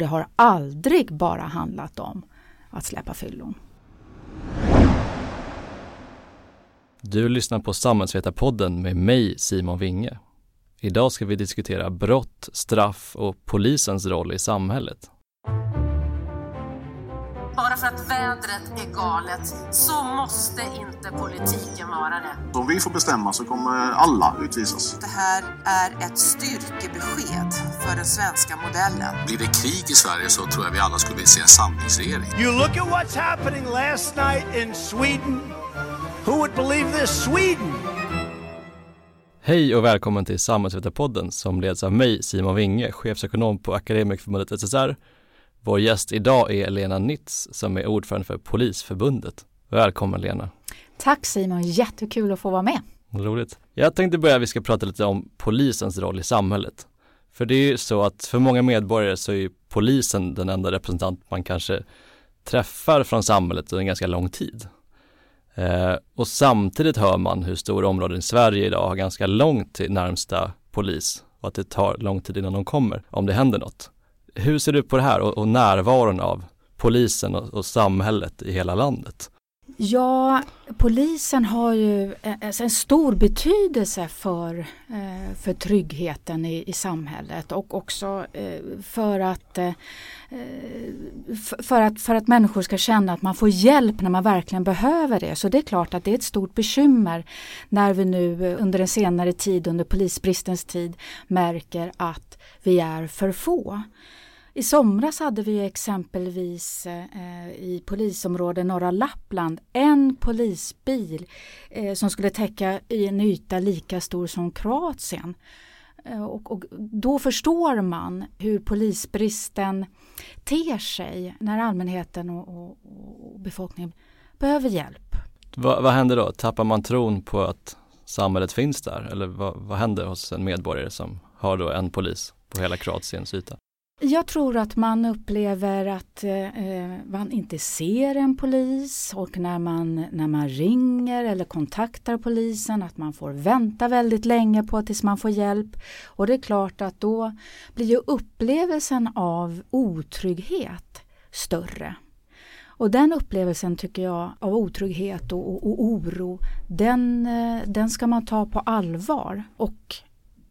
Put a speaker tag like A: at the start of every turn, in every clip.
A: Det har aldrig bara handlat om att släppa fyllon.
B: Du lyssnar på Samhällsvetarpodden med mig Simon Winge. Idag ska vi diskutera brott, straff och polisens roll i samhället.
C: Bara för att vädret är galet så måste inte politiken vara det.
D: Om vi får bestämma så kommer alla utvisas.
C: Det här är ett styrkebesked för den svenska modellen.
E: Blir det krig i Sverige så tror jag vi alla skulle vilja se en samlingsregering.
F: You look at what's happening last night in Sweden. Who would believe this? Sweden!
B: Hej och välkommen till Samhällsvetarpodden som leds av mig Simon Winge, chefsekonom på Akademikerförbundet SSR. Vår gäst idag är Lena Nitz som är ordförande för Polisförbundet. Välkommen Lena!
A: Tack Simon, jättekul att få vara med.
B: Roligt. Jag tänkte börja, vi ska prata lite om polisens roll i samhället. För det är ju så att för många medborgare så är polisen den enda representant man kanske träffar från samhället under en ganska lång tid. Eh, och samtidigt hör man hur stora områden i Sverige idag har ganska långt till närmsta polis och att det tar lång tid innan de kommer om det händer något. Hur ser du på det här och, och närvaron av polisen och, och samhället i hela landet?
A: Ja, polisen har ju en stor betydelse för, eh, för tryggheten i, i samhället och också eh, för att, eh, för, att, för att människor ska känna att man får hjälp när man verkligen behöver det. Så det är klart att det är ett stort bekymmer när vi nu under en senare tid, under polisbristens tid, märker att vi är för få. I somras hade vi exempelvis eh, i polisområdet norra Lappland en polisbil eh, som skulle täcka i en yta lika stor som Kroatien. Eh, och, och, då förstår man hur polisbristen ter sig när allmänheten och, och, och befolkningen behöver hjälp.
B: Va, vad händer då? Tappar man tron på att samhället finns där? Eller vad, vad händer hos en medborgare som har då en polis på hela Kroatiens yta?
A: Jag tror att man upplever att eh, eh, man inte ser en polis och när man, när man ringer eller kontaktar polisen att man får vänta väldigt länge på tills man får hjälp. Och det är klart att då blir ju upplevelsen av otrygghet större. Och den upplevelsen tycker jag av otrygghet och, och, och oro den, eh, den ska man ta på allvar. Och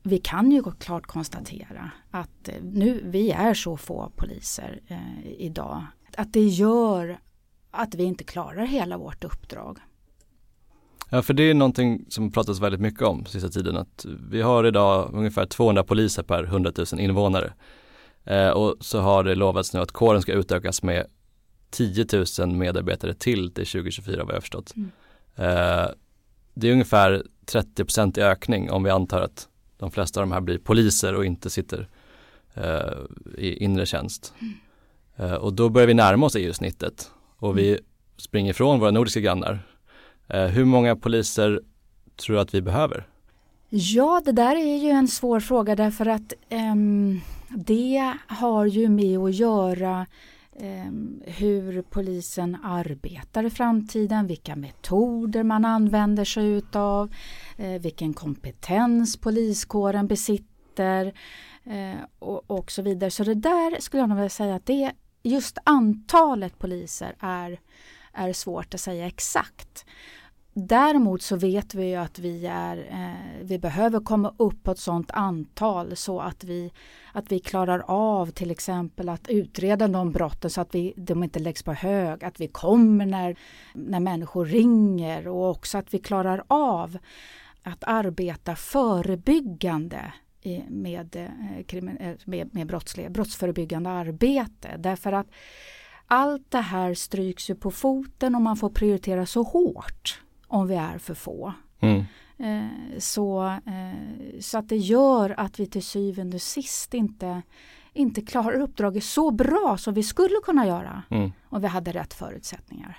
A: vi kan ju klart konstatera att eh, nu, vi är så få poliser eh, idag. Att det gör att vi inte klarar hela vårt uppdrag.
B: Ja, för det är någonting som pratas väldigt mycket om sista tiden. Att vi har idag ungefär 200 poliser per 100 000 invånare. Eh, och så har det lovats nu att kåren ska utökas med 10 000 medarbetare till till 2024 vad jag förstått. Mm. Eh, det är ungefär 30% i ökning om vi antar att de flesta av de här blir poliser och inte sitter eh, i inre tjänst. Mm. Eh, och då börjar vi närma oss EU-snittet och vi springer ifrån våra nordiska grannar. Eh, hur många poliser tror du att vi behöver?
A: Ja, det där är ju en svår fråga därför att ehm, det har ju med att göra Ehm, hur polisen arbetar i framtiden, vilka metoder man använder sig utav eh, vilken kompetens poliskåren besitter eh, och, och, så vidare. Så det där skulle jag nog vilja säga att det just antalet poliser är, är svårt att säga exakt. Däremot så vet vi ju att vi, är, eh, vi behöver komma upp på ett sådant antal så att vi, att vi klarar av till exempel att utreda de brotten så att vi, de inte läggs på hög. Att vi kommer när, när människor ringer och också att vi klarar av att arbeta förebyggande eh, eh, med, med, med brottslighet, brottsförebyggande arbete. Därför att allt det här stryks ju på foten och man får prioritera så hårt om vi är för få. Mm. Eh, så, så att det gör att vi till syvende och sist inte, inte klarar uppdraget så bra som vi skulle kunna göra mm. om vi hade rätt förutsättningar.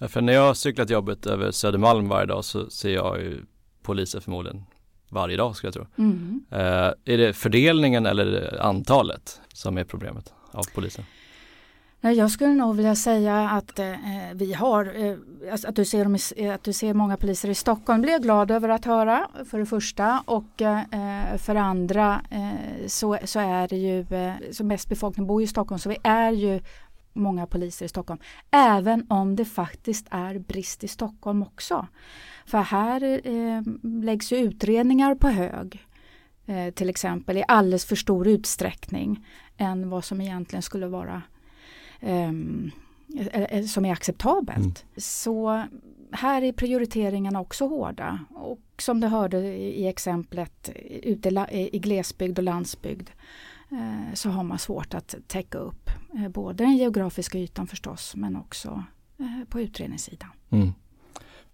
B: Ja, för när jag cyklat jobbet över Södermalm varje dag så ser jag ju poliser förmodligen varje dag skulle jag tro. Mm. Uh, är det fördelningen eller antalet som är problemet av poliser?
A: Nej, jag skulle nog vilja säga att eh, vi har, eh, att, du ser dem i, att du ser många poliser i Stockholm blir jag glad över att höra för det första och eh, för det andra eh, så, så är det ju, eh, så mest befolkning bor i Stockholm så vi är ju många poliser i Stockholm. Även om det faktiskt är brist i Stockholm också. För här eh, läggs ju utredningar på hög. Eh, till exempel i alldeles för stor utsträckning än vad som egentligen skulle vara eh, eh, som är acceptabelt. Mm. Så här är prioriteringarna också hårda. Och som du hörde i exemplet ute i glesbygd och landsbygd eh, så har man svårt att täcka upp både den geografiska ytan förstås men också på utredningssidan. Mm.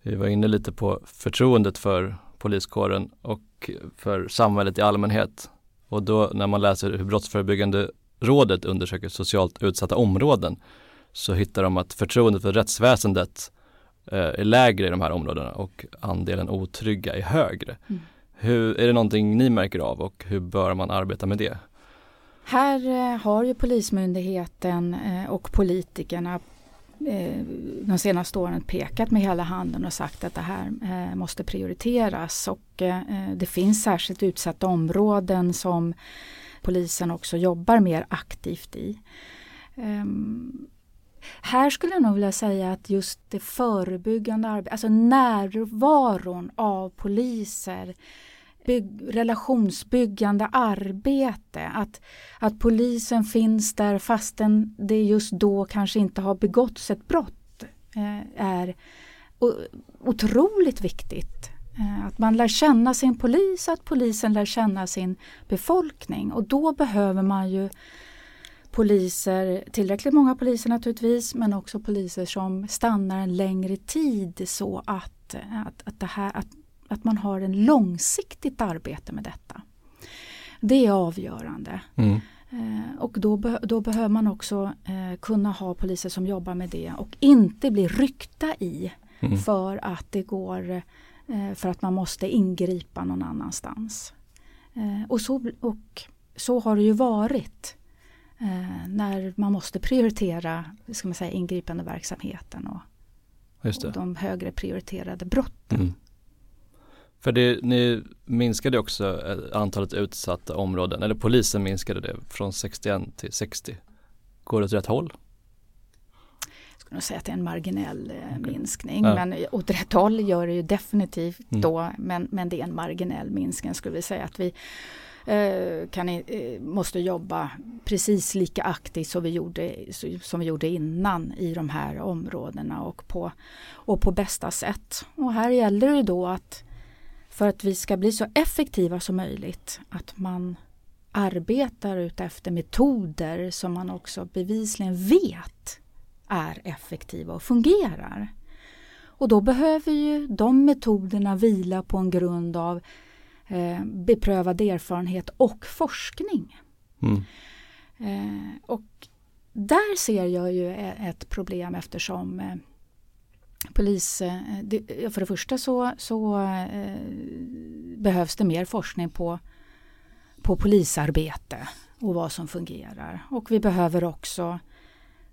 B: Vi var inne lite på förtroendet för poliskåren och för samhället i allmänhet. Och då när man läser hur Brottsförebyggande rådet undersöker socialt utsatta områden så hittar de att förtroendet för rättsväsendet eh, är lägre i de här områdena och andelen otrygga är högre. Mm. Hur, är det någonting ni märker av och hur bör man arbeta med det?
A: Här eh, har ju Polismyndigheten eh, och politikerna de senaste åren pekat med hela handen och sagt att det här måste prioriteras och det finns särskilt utsatta områden som polisen också jobbar mer aktivt i. Um, här skulle jag nog vilja säga att just det förebyggande arbetet, alltså närvaron av poliser, bygg, relationsbyggande arbete, att, att polisen finns där fastän det just då kanske inte har begåtts ett brott eh, är otroligt viktigt. Eh, att man lär känna sin polis, att polisen lär känna sin befolkning och då behöver man ju poliser, tillräckligt många poliser naturligtvis, men också poliser som stannar en längre tid så att, att, att, det här, att, att man har en långsiktigt arbete med detta. Det är avgörande. Mm. Eh, och då, be då behöver man också eh, kunna ha poliser som jobbar med det och inte bli ryckta i mm. för att det går Eh, för att man måste ingripa någon annanstans. Eh, och så, och så har det ju varit eh, när man måste prioritera ska man säga, ingripande verksamheten och, och de högre prioriterade brotten. Mm.
B: För det, ni minskade också antalet utsatta områden, eller polisen minskade det från 61 till 60. Går det åt rätt håll?
A: Skulle nog säga att det är en marginell eh, minskning. Ja. Men åt rätt håll gör det ju definitivt mm. då. Men, men det är en marginell minskning skulle vi säga att vi eh, kan, eh, måste jobba precis lika aktivt som vi, gjorde, som vi gjorde innan i de här områdena och på, och på bästa sätt. Och här gäller det då att för att vi ska bli så effektiva som möjligt att man arbetar utefter metoder som man också bevisligen vet är effektiva och fungerar. Och då behöver ju de metoderna vila på en grund av eh, beprövad erfarenhet och forskning. Mm. Eh, och där ser jag ju ett problem eftersom eh, polis, eh, det, för det första så, så eh, behövs det mer forskning på, på polisarbete och vad som fungerar. Och vi behöver också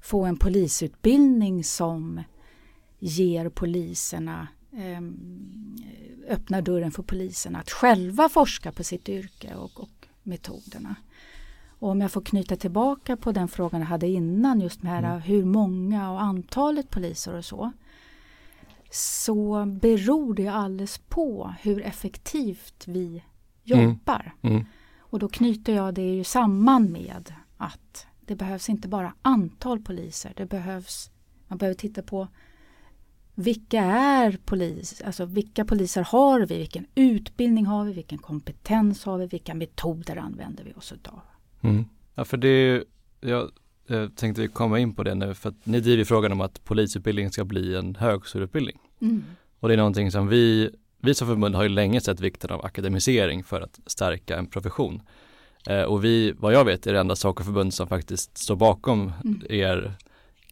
A: få en polisutbildning som ger poliserna eh, öppnar dörren för poliserna att själva forska på sitt yrke och, och, metoderna. Och om jag får knyta tillbaka på den frågan jag hade innan just med mm. hur många och antalet poliser och så. Så beror det alldeles på hur effektivt vi jobbar. Mm. Mm. Och då knyter jag det ju samman med att det behövs inte bara antal poliser, det behövs, man behöver titta på vilka är polis, alltså vilka poliser har vi, vilken utbildning har vi, vilken kompetens har vi, vilka metoder använder vi oss utav.
B: Mm. Ja för det, jag, jag tänkte komma in på det nu för att ni driver frågan om att polisutbildningen ska bli en högskoleutbildning. Mm. Och det är någonting som vi, vi som förbund har ju länge sett vikten av akademisering för att stärka en profession. Eh, och vi, vad jag vet, är det enda Sacoförbund som faktiskt står bakom mm. er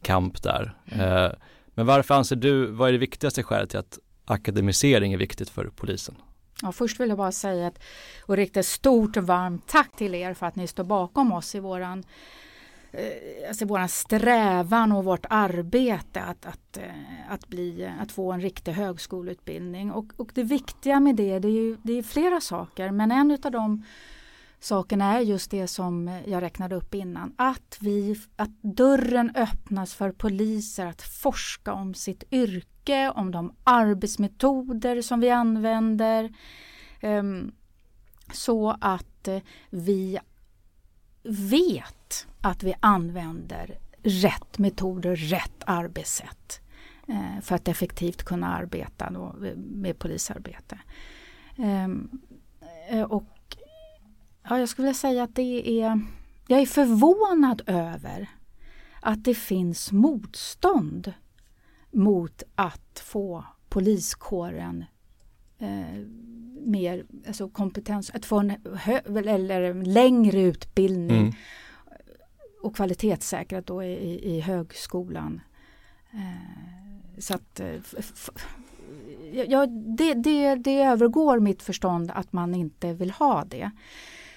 B: kamp där. Mm. men varför anser du, vad är det viktigaste skälet till att akademisering är viktigt för polisen?
A: Ja, först vill jag bara säga att, och rikta ett stort och varmt tack till er för att ni står bakom oss i våran eh, alltså våran strävan och vårt arbete att, att, eh, att, bli, att få en riktig högskoleutbildning. Och, och det viktiga med det, det är ju det är flera saker men en av de sakerna är just det som jag räknade upp innan. Att, vi, att dörren öppnas för poliser att forska om sitt yrke, om de arbetsmetoder som vi använder. Um, så att eh, vi vet att vi använder rätt metoder, rätt arbetssätt eh, för att effektivt kunna arbeta då, eh, med polisarbete. Ehm, och Ja, jag skulle vilja säga att det är... Jag är förvånad över att det finns motstånd mot att få poliskåren eh, mer alltså kompetens, att få en hö, eller längre utbildning mm. och kvalitetssäkrat då i, i högskolan. Eh, så att eh, ja, det, det, det övergår mitt förstånd att man inte vill ha det.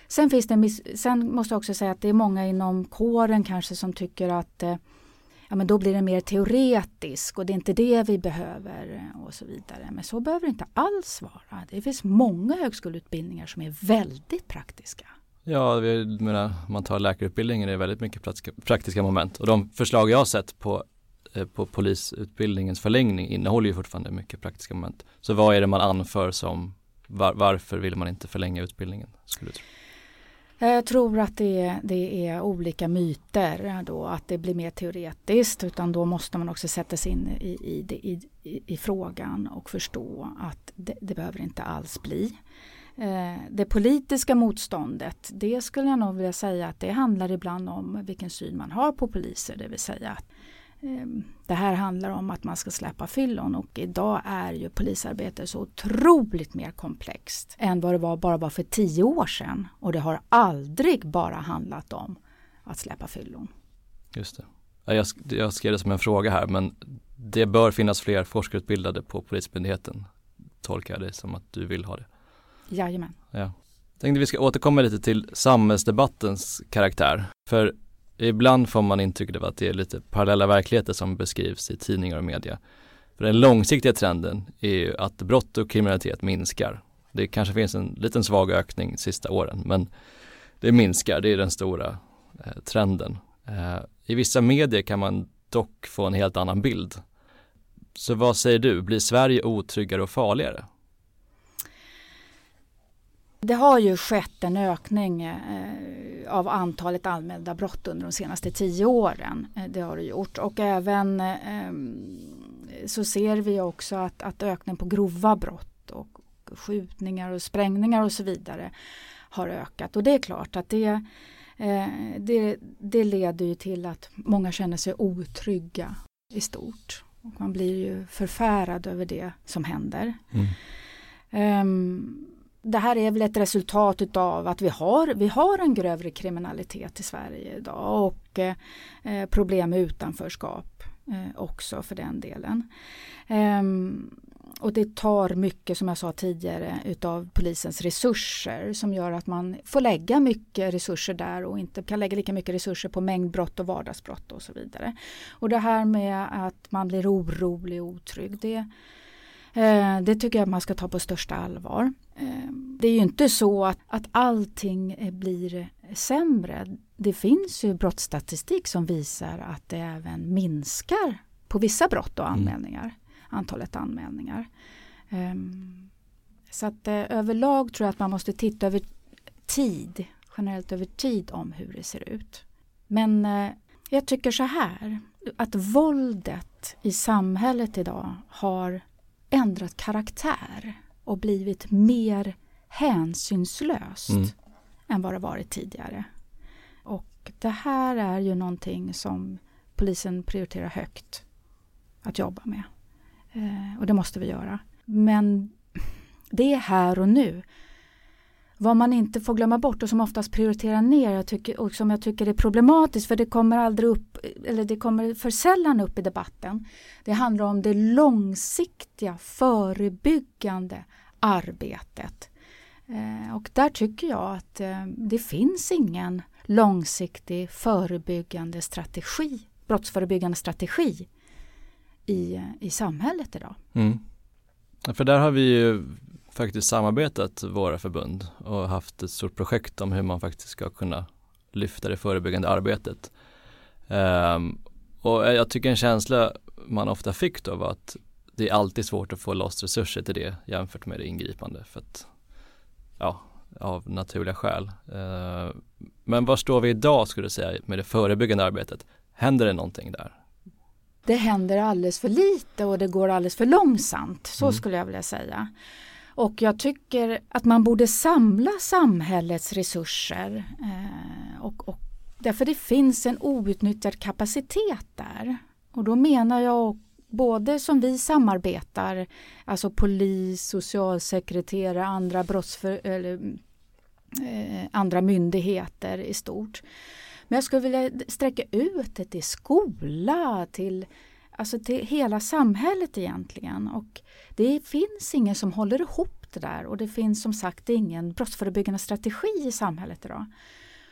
A: Sen, finns det, sen måste jag också säga att det är många inom kåren kanske som tycker att eh, ja, men då blir det mer teoretisk och det är inte det vi behöver eh, och så vidare. Men så behöver det inte alls vara. Det finns många högskoleutbildningar som är väldigt praktiska.
B: Ja, vi menar, man tar läkarutbildningen, det är väldigt mycket praktiska, praktiska moment. Och de förslag jag har sett på, eh, på polisutbildningens förlängning innehåller ju fortfarande mycket praktiska moment. Så vad är det man anför som var, varför vill man inte förlänga utbildningen? Skulle du tro?
A: Jag tror att det är, det är olika myter då, att det blir mer teoretiskt utan då måste man också sätta sig in i, i, i, i frågan och förstå att det, det behöver inte alls bli. Eh, det politiska motståndet, det skulle jag nog vilja säga att det handlar ibland om vilken syn man har på poliser, det vill säga att det här handlar om att man ska släppa fyllon och idag är ju polisarbete så otroligt mer komplext än vad det var bara var för tio år sedan. Och det har aldrig bara handlat om att släppa fyllon.
B: Just det. Jag, jag skrev det som en fråga här men det bör finnas fler forskarutbildade på Polismyndigheten. Tolkar jag det som att du vill ha det?
A: Jajamän.
B: Ja. Tänkte vi ska återkomma lite till samhällsdebattens karaktär. För ibland får man intrycket av att det är lite parallella verkligheter som beskrivs i tidningar och media. För den långsiktiga trenden är ju att brott och kriminalitet minskar. Det kanske finns en liten svag ökning de sista åren men det minskar, det är den stora eh, trenden. Eh, I vissa medier kan man dock få en helt annan bild. Så vad säger du, blir Sverige otryggare och farligare?
A: Det har ju skett en ökning eh, av antalet anmälda brott under de senaste tio åren. Eh, det har det gjort och även eh, så ser vi också att, att ökningen på grova brott och skjutningar och sprängningar och så vidare har ökat och det är klart att det, det, det leder ju till att många känner sig otrygga i stort. Och man blir ju förfärad över det som händer. Mm. Um, det här är väl ett resultat utav att vi har, vi har en grövre kriminalitet i Sverige idag och eh, problem med utanförskap eh, också för den delen. Ehm, och det tar mycket som jag sa tidigare utav polisens resurser som gör att man får lägga mycket resurser där och inte kan lägga lika mycket resurser på mängdbrott och vardagsbrott och så vidare. Och det här med att man blir orolig och otrygg det, Eh, det tycker jag man ska ta på största allvar. Eh, det är ju inte så att, att allting eh, blir sämre. Det finns ju brottsstatistik som visar att det även minskar på vissa brott och mm. anmälningar. Mm. Antalet anmälningar. Ehm, så att överlag tror jag att man måste titta över tid, generellt över tid om hur det ser ut. Men jag tycker så här, att våldet i samhället idag har ändrat karaktär och blivit mer hänsynslöst mm. än vad det varit tidigare. Och det här är ju någonting som polisen prioriterar högt att jobba med. Eh, och det måste vi göra. Men det är här och nu. Vad man inte får glömma bort och som oftast prioriterar ner jag tycker, och som jag tycker är problematiskt för det kommer aldrig upp eller det kommer för sällan upp i debatten. Det handlar om det långsiktiga förebyggande arbetet. Eh, och där tycker jag att eh, det finns ingen långsiktig förebyggande strategi, brottsförebyggande strategi i, i samhället idag.
B: Mm. För där har vi ju faktiskt samarbetat våra förbund och haft ett stort projekt om hur man faktiskt ska kunna lyfta det förebyggande arbetet. Um, och jag tycker en känsla man ofta fick då var att det är alltid svårt att få loss resurser till det jämfört med det ingripande för att ja, av naturliga skäl. Uh, men var står vi idag skulle du säga med det förebyggande arbetet? Händer det någonting där?
A: Det händer alldeles för lite och det går alldeles för långsamt, så mm. skulle jag vilja säga. Och jag tycker att man borde samla samhällets resurser eh, och, och därför det finns en outnyttjad kapacitet där. Och då menar jag både som vi samarbetar, alltså polis, socialsekreterare, andra brottsför, eller, eh, andra myndigheter i stort. Men jag skulle vilja sträcka ut det till skola, till, alltså till hela samhället egentligen. Och det finns ingen som håller ihop det där och det finns som sagt ingen brottsförebyggande strategi i samhället idag.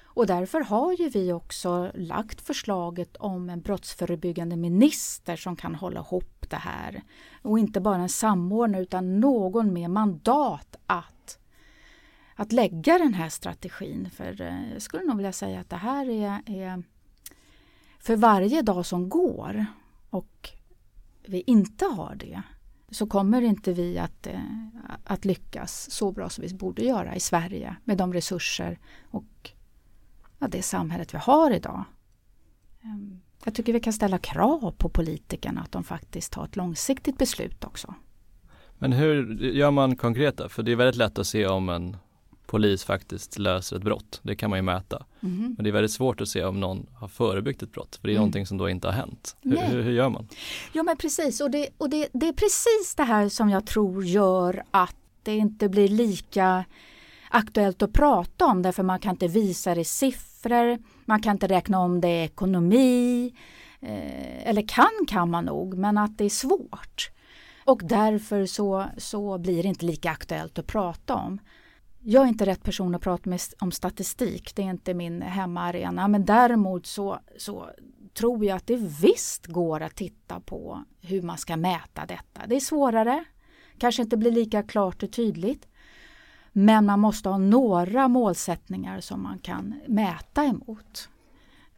A: Och därför har ju vi också lagt förslaget om en brottsförebyggande minister som kan hålla ihop det här. Och inte bara en samordnare utan någon med mandat att, att lägga den här strategin. För eh, jag skulle nog vilja säga att det här är, är för varje dag som går och vi inte har det så kommer inte vi att, eh, att lyckas så bra som vi borde göra i Sverige med de resurser och ja, det samhället vi har idag. Ehm, jag tycker vi kan ställa krav på politikerna att de faktiskt tar ett långsiktigt beslut också.
B: Men hur gör man konkret då? För det är väldigt lätt att se om en polis faktiskt löser ett brott. Det kan man ju mäta. Mm. Men det är väldigt svårt att se om någon har förebyggt ett brott. För det är mm. någonting som då inte har hänt. Hur, hur, hur, gör man?
A: Ja men precis och, det, och det, det är precis det här som jag tror gör att det inte blir lika aktuellt att prata om därför man kan inte visa det i siffror, man kan inte räkna om det i ekonomi, eh, eller kan kan man nog, men att det är svårt. Och därför så, så blir det inte lika aktuellt att prata om. Jag är inte rätt person att prata med om statistik, det är inte min hemmaarena, men däremot så, så tror jag att det visst går att titta på hur man ska mäta detta. Det är svårare, kanske inte blir lika klart och tydligt. Men man måste ha några målsättningar som man kan mäta emot.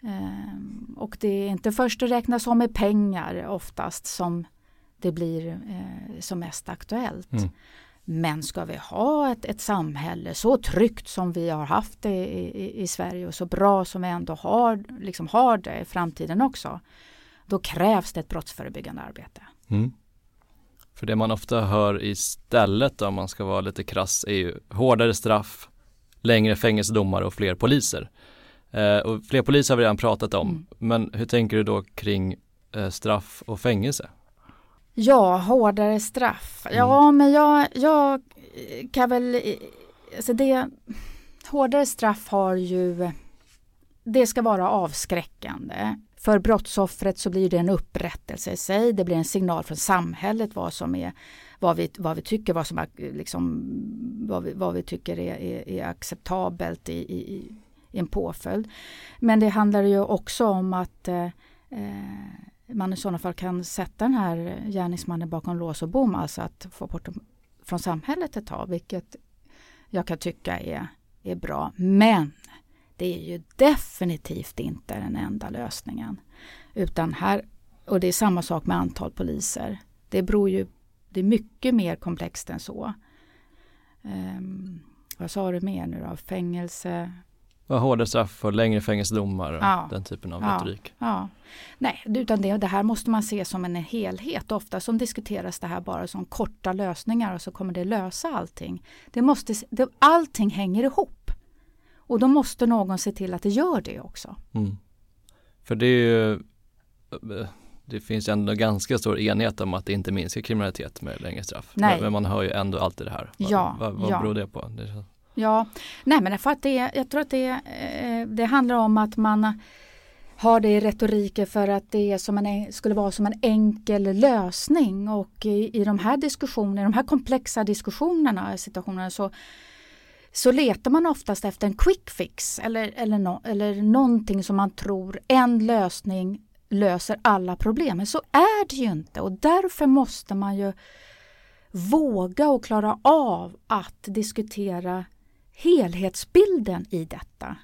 A: Ehm, och det är inte först att räkna som med pengar oftast som det blir eh, som mest aktuellt. Mm. Men ska vi ha ett, ett samhälle så tryggt som vi har haft det i, i, i, Sverige och så bra som vi ändå har, liksom har det i framtiden också. Då krävs det ett brottsförebyggande arbete. Mm.
B: För det man ofta hör istället om man ska vara lite krass är ju hårdare straff, längre fängelsedomar och fler poliser. Eh, och fler poliser har vi redan pratat om, mm. men hur tänker du då kring eh, straff och fängelse?
A: Ja, hårdare straff. Mm. Ja, men jag, jag kan väl, alltså det, hårdare straff har ju, det ska vara avskräckande. För brottsoffret så blir det en upprättelse i sig. Det blir en signal från samhället vad som är vad vi, vad vi tycker, vad, som är, liksom, vad, vi, vad vi tycker är, är, är acceptabelt i, i, i, en påföljd. Men det handlar ju också om att eh, eh man i sådana fall kan sätta den här gärningsmannen bakom lås och bom, alltså att få bort dem från samhället ett tag, vilket jag kan tycka är, är bra. Men det är ju definitivt inte den enda lösningen. Utan här, och det är samma sak med antal poliser. Det beror ju, det är mycket mer komplext än så. Um, vad sa du mer nu då? Fängelse?
B: Ja, hårdare straff och längre fängelsedomar och ja, den typen av
A: ja,
B: retorik.
A: Ja. Nej, utan det, det här måste man se som en helhet. Ofta som diskuteras det här bara som korta lösningar och så kommer det lösa allting. Det måste, det, allting hänger ihop. Och då måste någon se till att det gör det också. Mm.
B: För det är ju det finns ändå ganska stor enighet om att det inte minskar kriminalitet med längre straff. Nej. Men man hör ju ändå alltid det här.
A: Ja,
B: vad, vad
A: ja.
B: beror det på? Det
A: Ja, nej men för att det, jag tror att det, eh, det handlar om att man har det i retoriken för att det är som en, skulle vara som en enkel lösning. Och i, i de här diskussionerna, de här komplexa diskussionerna, situationerna så så letar man oftast efter en quick fix eller, eller, no, eller någonting som man tror en lösning löser alla problem. Men så är det ju inte. Och därför måste man ju våga och klara av att diskutera helhetsbilden i detta.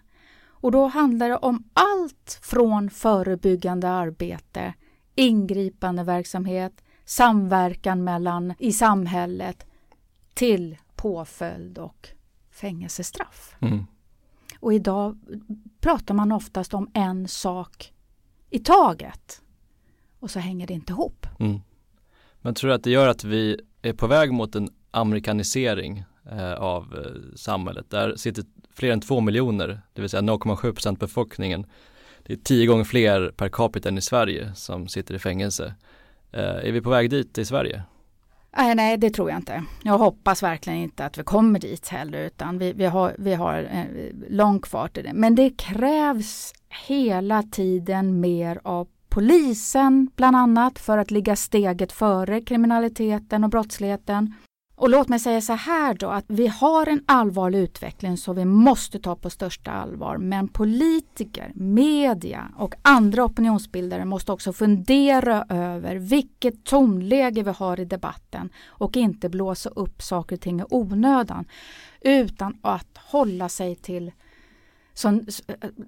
A: Och då handlar det om allt från förebyggande arbete, ingripande verksamhet, samverkan mellan i samhället till påföljd och fängelsestraff. Mm. Och idag pratar man oftast om en sak i taget. Och så hänger det inte ihop. Mm.
B: Men tror du att det gör att vi är på väg mot en amerikanisering Eh, av eh, samhället? Där sitter fler än två miljoner, det vill säga 0,7 procent befolkningen. Det är tio gånger fler per capita än i Sverige som sitter i fängelse. Eh, är vi på väg dit i Sverige?
A: Nej, nej, det tror jag inte. Jag hoppas verkligen inte att vi kommer dit heller utan vi, vi har, vi har eh, långt kvar till det. Men det krävs hela tiden mer av polisen bland annat för att ligga steget före kriminaliteten och brottsligheten. Och låt mig säga så här då att vi har en allvarlig utveckling som vi måste ta på största allvar. Men politiker, media och andra opinionsbildare måste också fundera över vilket tonläge vi har i debatten och inte blåsa upp saker och ting i onödan. Utan att hålla sig till, som,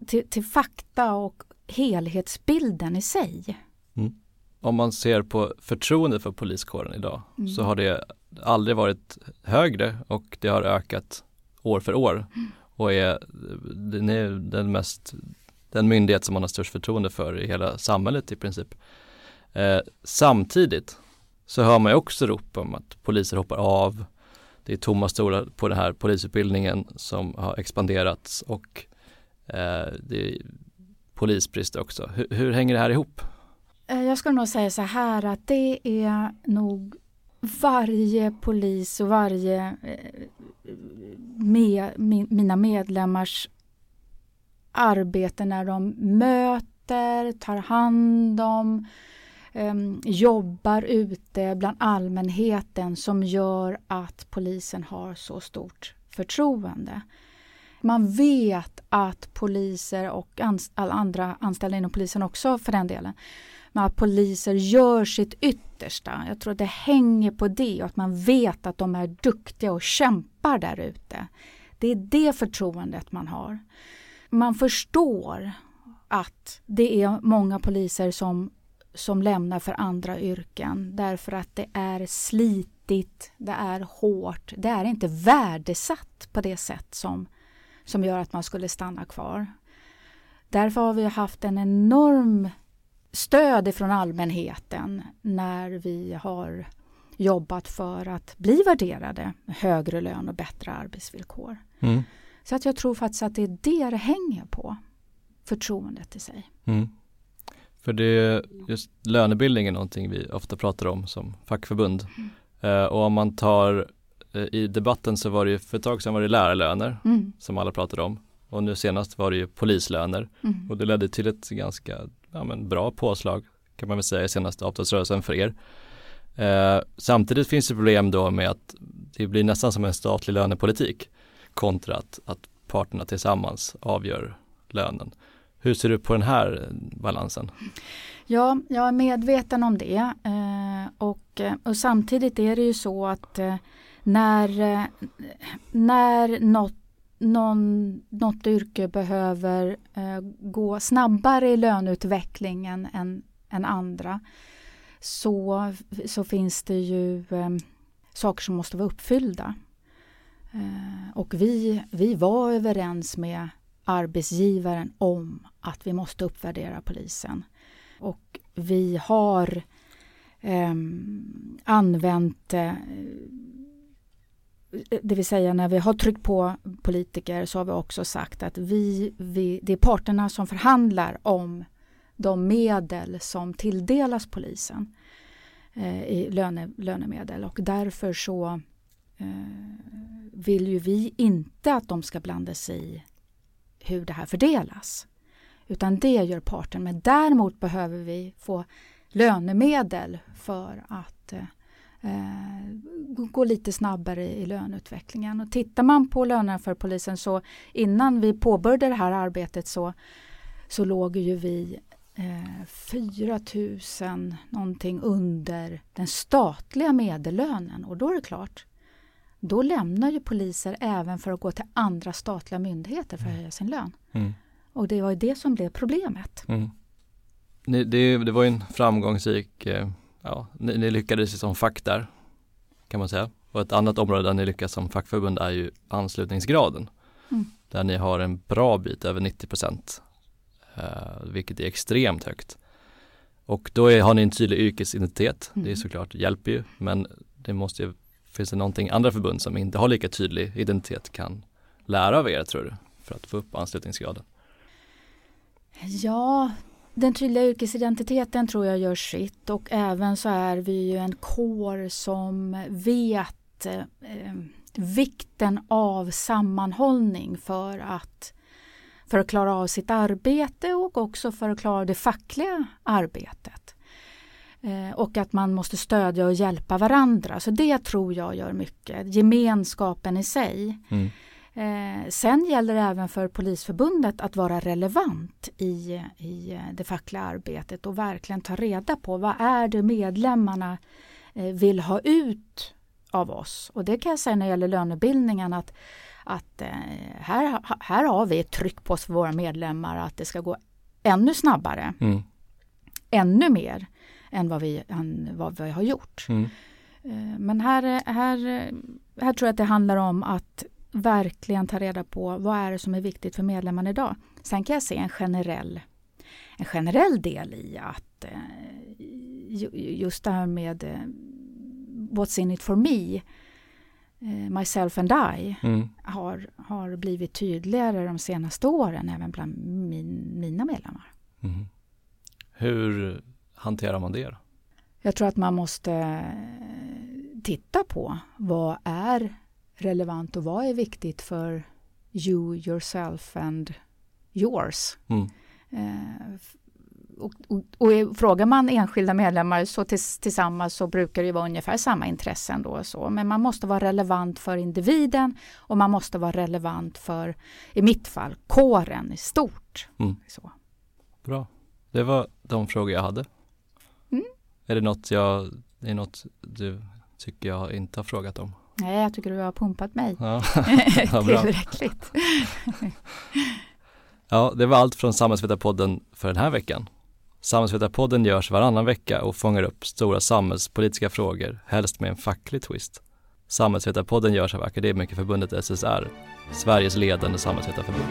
A: till, till fakta och helhetsbilden i sig. Mm.
B: Om man ser på förtroende för poliskåren idag mm. så har det aldrig varit högre och det har ökat år för år och är, den är den mest den myndighet som man har störst förtroende för i hela samhället i princip. Eh, samtidigt så hör man ju också rop om att poliser hoppar av. Det är tomma stolar på den här polisutbildningen som har expanderats och eh, det är polisbrist också. Hur, hur hänger det här ihop?
A: Eh, jag skulle nog säga så här att det är nog varje polis och varje eh, med, mina medlemmars arbete när de möter, tar hand om, ehm, jobbar ute bland allmänheten som gör att polisen har så stort förtroende. Man vet att poliser och ans andra anställda inom polisen också för den delen men att poliser gör sitt yttersta. Jag tror att det hänger på det och att man vet att de är duktiga och kämpar där ute. Det är det förtroendet man har. Man förstår att det är många poliser som, som lämnar för andra yrken därför att det är slitigt, det är hårt, det är inte värdesatt på det sätt som, som gör att man skulle stanna kvar. Därför har vi haft en enorm stöd från allmänheten när vi har jobbat för att bli värderade med högre lön och bättre arbetsvillkor. Mm. Så att jag tror faktiskt att det är det det hänger på, förtroendet i sig. Mm.
B: För det, just lönebildning är någonting vi ofta pratar om som fackförbund. Mm. Uh, och om man tar uh, i debatten så var det ju för ett tag sedan var det lärarlöner mm. som alla pratade om. Och nu senast var det ju polislöner mm. och det ledde till ett ganska ja, men bra påslag kan man väl säga i senaste avtalsrörelsen för er. Eh, samtidigt finns det problem då med att det blir nästan som en statlig lönepolitik kontra att, att parterna tillsammans avgör lönen. Hur ser du på den här balansen?
A: Ja, jag är medveten om det eh, och, eh, och samtidigt är det ju så att eh, när, eh, när något någon, något yrke behöver eh, gå snabbare i löneutvecklingen än, än andra så, så finns det ju eh, saker som måste vara uppfyllda. Eh, och vi, vi var överens med arbetsgivaren om att vi måste uppvärdera polisen. Och vi har eh, använt eh, Eh, det vill säga när vi har tryckt på politiker så har vi också sagt att vi, vi, det är parterna som förhandlar om de medel som tilldelas polisen eh, i löne, lönemedel och därför så eh, vill ju vi inte att de ska blanda sig i hur det här fördelas. Utan det gör parten. Men däremot behöver vi få lönemedel för att eh, gå lite snabbare i löneutvecklingen. Och tittar man på lönerna för polisen så innan vi påbörjade det här arbetet så, så låg ju vi eh, 4 000 någonting under den statliga medellönen och då är det klart då lämnar ju poliser även för att gå till andra statliga myndigheter för att höja sin lön.
B: Mm.
A: Och det var ju det som blev problemet.
B: Mm. Det, det var ju en framgångsrik, eh, ja, ni, ni lyckades som fack där kan man säga. Och ett annat område där ni lyckas som fackförbund är ju anslutningsgraden.
A: Mm.
B: Där ni har en bra bit över 90 procent, eh, vilket är extremt högt. Och då är, har ni en tydlig yrkesidentitet,
A: Mm.
B: det är såklart hjälper ju, men det måste ju, finns det någonting andra förbund som inte har lika tydlig identitet kan lära av er tror du, för att få upp anslutningsgraden?
A: Ja, den tydliga yrkesidentiteten tror jag gör sitt och även så är vi ju en kår som vet eh, vikten av sammanhållning för att, för att klara av sitt arbete och också för att klara det fackliga arbetet. Eh, och att man måste stödja och hjälpa varandra. Så det tror jag gör mycket. Gemenskapen i sig.
B: Mm.
A: Eh, sen gäller det även för Polisförbundet att vara relevant i, i det fackliga arbetet och verkligen ta reda på vad är det medlemmarna eh, vill ha ut av oss. Och det kan jag säga när det gäller lönebildningen att, att eh, här, här har vi ett tryck på oss för våra medlemmar att det ska gå ännu snabbare,
B: Mm.
A: ännu mer än vad vi, än vad vi har gjort.
B: Mm.
A: Eh, Men här, här, här tror jag att det handlar om att verkligen ta reda på vad är det som är viktigt för medlemmarna idag. Sen kan jag se en generell, en generell del i att eh, ju- just det här med eh, What's in it for me, eh, myself and I,
B: Mm.
A: har, har blivit tydligare de senaste åren även bland min, mina medlemmar.
B: Mm. Hur hanterar man det då?
A: Jag tror att man måste titta på vad är relevant och vad är viktigt för you, yourself and yours.
B: Mm.
A: Eh, och, och, och frågar man enskilda medlemmar så tills, tillsammans så brukar det vara ungefär samma intressen då och så. Men man måste vara relevant för individen och man måste vara relevant för, i mitt fall, kåren i stort.
B: Mm.
A: Så.
B: Bra. Det var de frågor jag hade.
A: Mm.
B: Är det något jag, är något du tycker jag inte har frågat om?
A: Nej, jag tycker du har pumpat mig
B: Ja,
A: tillräckligt.
B: ja det var allt från Samhällsvetarpodden för den här veckan. Samhällsvetarpodden görs varannan vecka och fångar upp stora samhällspolitiska frågor, helst med en facklig twist. Samhällsvetarpodden görs av Akademikerförbundet SSR, Sveriges ledande samhällsvetarförbund.